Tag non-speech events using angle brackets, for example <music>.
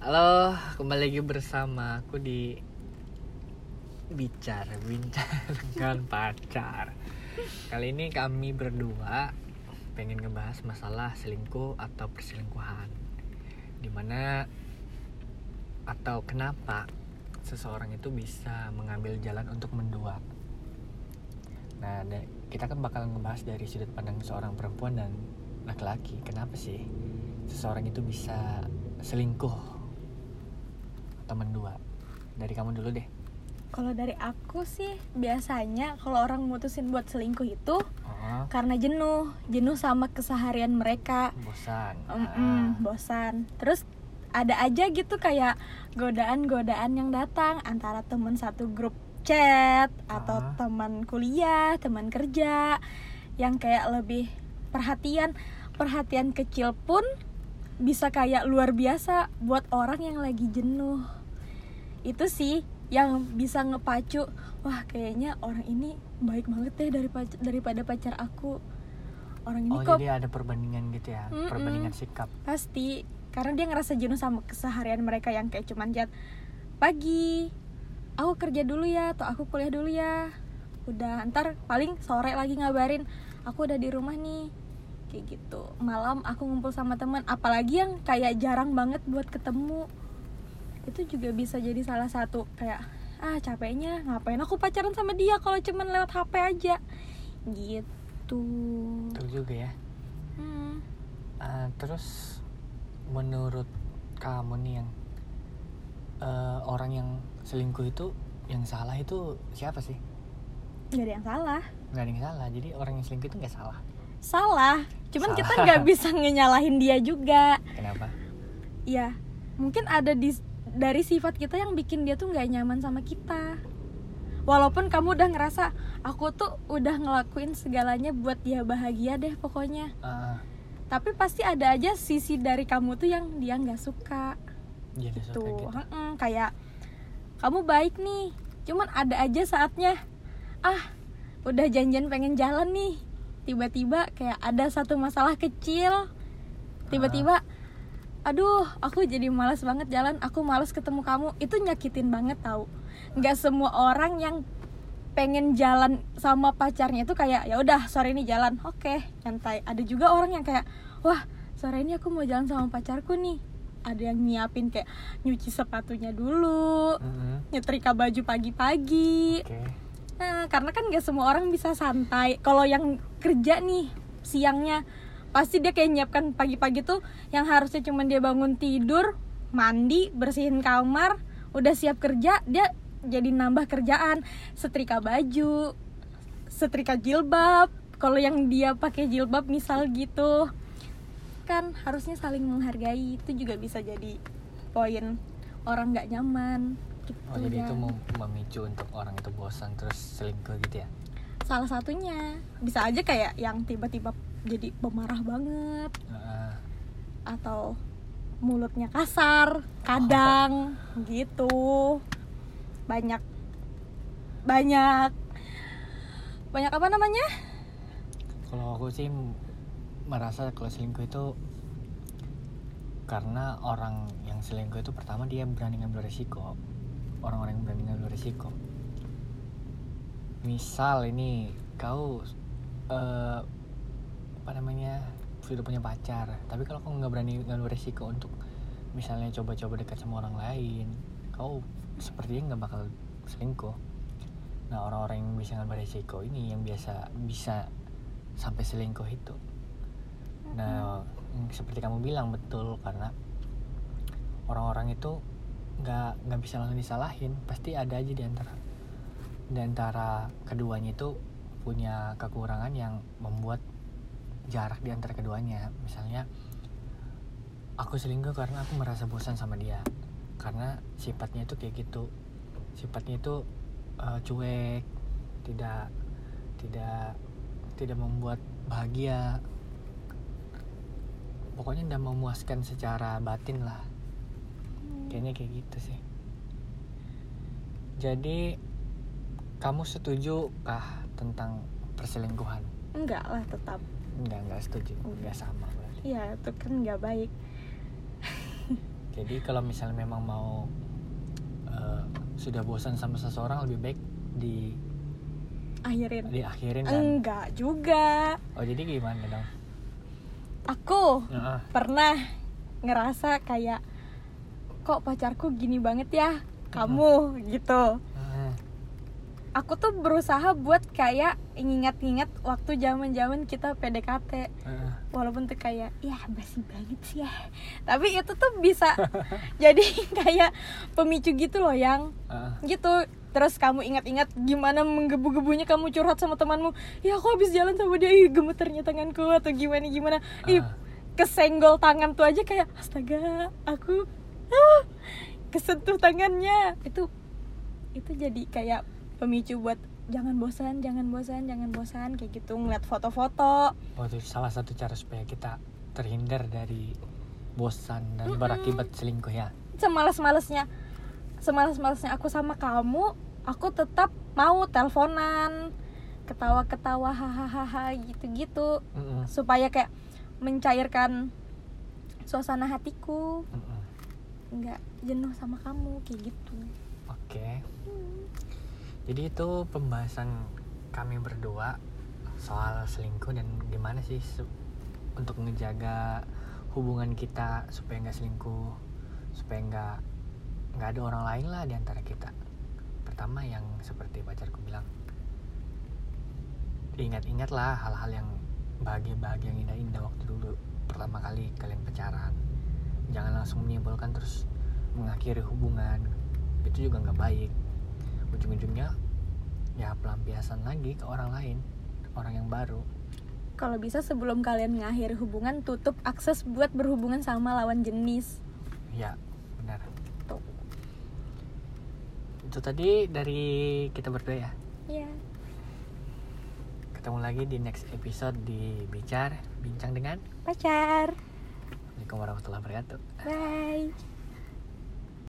Halo, kembali lagi bersama aku di bicara bincang <laughs> dengan pacar. Kali ini kami berdua pengen ngebahas masalah selingkuh atau perselingkuhan. Di mana atau kenapa seseorang itu bisa mengambil jalan untuk mendua. Nah, kita kan bakal ngebahas dari sudut pandang seorang perempuan dan laki-laki. Kenapa sih seseorang itu bisa selingkuh atau mendua? Dari kamu dulu deh. Kalau dari aku sih biasanya kalau orang mutusin buat selingkuh itu Oh, karena jenuh, jenuh sama keseharian mereka, bosan. Mm-mm, bosan. Terus ada aja gitu kayak godaan-godaan yang datang antara teman satu grup chat atau Ah. teman kuliah, teman kerja yang kayak lebih perhatian, perhatian kecil pun bisa kayak luar biasa buat orang yang lagi jenuh. Itu sih yang bisa ngepacu, wah kayaknya orang ini baik banget deh daripada daripada pacar aku. Orang ini Oh, kok jadi ada perbandingan gitu ya, Mm-mm. perbandingan sikap. pasti karena dia ngerasa jenuh sama keseharian mereka yang kayak cuman chat pagi aku kerja dulu ya atau aku kuliah dulu ya udah ntar paling sore lagi ngabarin aku udah di rumah nih kayak gitu malam aku ngumpul sama teman apalagi yang kayak jarang banget buat ketemu itu juga bisa jadi salah satu kayak ah capeknya ngapain aku pacaran sama dia kalau cuman lewat HP aja gitu Betul juga ya. hmm. Ah, terus menurut kamu nih yang eh, orang yang selingkuh itu yang salah itu siapa sih? gak ada yang salah Nggak ada yang salah. Jadi orang yang selingkuh itu nggak salah. salah cuman Salah. kita nggak bisa ngenyalahin dia juga Kenapa? ya mungkin ada di dari sifat kita yang bikin dia tuh nggak nyaman sama kita. Walaupun kamu udah ngerasa aku tuh udah ngelakuin segalanya buat dia bahagia deh pokoknya. Ah, tapi pasti ada aja sisi dari kamu tuh yang dia nggak suka. Jadi tuh suka gitu. Heeh, kayak kamu baik nih. Cuman ada aja saatnya ah udah janjian pengen jalan nih. Tiba-tiba kayak ada satu masalah kecil tiba-tiba aduh aku jadi malas banget jalan aku malas ketemu kamu itu nyakitin banget tau nggak semua orang yang pengen jalan sama pacarnya itu kayak ya udah sore ini jalan oke nyantai ada juga orang yang kayak wah sore ini aku mau jalan sama pacarku nih ada yang nyiapin kayak nyuci sepatunya dulu Mm-mm. nyetrika baju pagi-pagi Oke. Nah, karena kan gak semua orang bisa santai. Kalau yang kerja nih siangnya pasti dia kayak nyiapkan pagi-pagi tuh yang harusnya cuma dia bangun tidur, mandi, bersihin kamar, udah siap kerja, dia jadi nambah kerjaan, setrika baju, setrika jilbab. Kalau yang dia pakai jilbab misal gitu, kan harusnya saling menghargai. Itu juga bisa jadi poin orang nggak nyaman. Gitu Oh jadi itu kan. mem- memicu untuk orang itu bosan terus selingkuh gitu ya? Salah satunya. Bisa aja kayak yang tiba-tiba jadi pemarah banget. Atau mulutnya kasar kadang <laughs> gitu. Banyak banyak banyak apa namanya? Kalau aku sih merasa kalau selingkuh itu karena orang yang selingkuh itu pertama dia berani ngambil resiko orang-orang yang berani ngambil resiko misal ini kau eh, apa namanya sudah punya pacar tapi kalau kau nggak berani ngambil resiko untuk misalnya coba-coba dekat sama orang lain kau sepertinya nggak bakal selingkuh. Nah orang-orang yang bisa ngambil resiko ini yang biasa bisa sampai selingkuh itu. Nah seperti kamu bilang betul karena orang-orang itu nggak nggak bisa langsung disalahin pasti ada aja di antara di antara keduanya itu punya kekurangan yang membuat jarak di antara keduanya. Misalnya aku selingkuh karena aku merasa bosan sama dia. Karena sifatnya itu kayak gitu. Sifatnya itu eh, cuek tidak tidak tidak membuat bahagia. Pokoknya tidak memuaskan secara batin lah. Kayaknya kayak gitu sih. Jadi kamu setuju kah tentang perselingkuhan? Enggak lah tetap. Enggak enggak setuju. Enggak sama berarti. Iya itu kan nggak baik. <laughs> Jadi kalau misalnya memang mau eh, sudah bosan sama seseorang lebih baik di akhirin. diakhirin kan? Enggak juga. Oh jadi gimana dong? Aku Heeh. pernah ngerasa kayak kok pacarku gini banget ya? Kamu gitu. Heeh. Aku tuh berusaha buat kayak ingat-ingat waktu zaman-zaman kita PDKT Heeh. walaupun tuh kayak ya basi banget sih ya. Tapi itu tuh bisa <laughs> jadi kayak pemicu gitu loh yang. Heeh. gitu. Terus kamu ingat-ingat gimana menggebu-gebunya kamu curhat sama temanmu. Ya aku habis jalan sama dia. Ih gemeternya tanganku atau gimana gimana. Ih Ah. kesenggol tangan tuh aja kayak astaga aku ah, kesentuh tangannya. Itu itu jadi kayak pemicu buat jangan bosan jangan bosan jangan bosan kayak gitu ngeliat foto-foto Oh, itu salah satu cara supaya kita terhindar dari bosan dan Mm-mm. berakibat selingkuh ya. semalas-malesnya semalas-malesnya aku sama kamu aku tetap mau teleponan ketawa-ketawa hahaha gitu-gitu Mm-mm. supaya kayak mencairkan suasana hatiku Mm-mm. nggak jenuh sama kamu kayak gitu Oke. Jadi itu pembahasan kami berdua soal selingkuh dan gimana sih untuk ngejaga hubungan kita supaya nggak selingkuh, supaya nggak nggak ada orang lain lah di antara kita. Pertama yang seperti pacarku bilang, ingat-ingatlah hal-hal yang bahagia-bahagia yang indah-indah waktu dulu pertama kali kalian pacaran. Jangan langsung menyimpulkan terus mengakhiri hubungan itu juga nggak baik ujung-ujungnya ya pelampiasan lagi ke orang lain orang yang baru. Kalau bisa sebelum kalian mengakhiri hubungan tutup akses buat berhubungan sama lawan jenis. Ya benar. Tuh. Itu tadi dari kita berdua ya? Ya ketemu lagi di next episode di bicar bincang dengan. Pacar. Assalamualaikum warahmatullahi wabarakatuh. Bye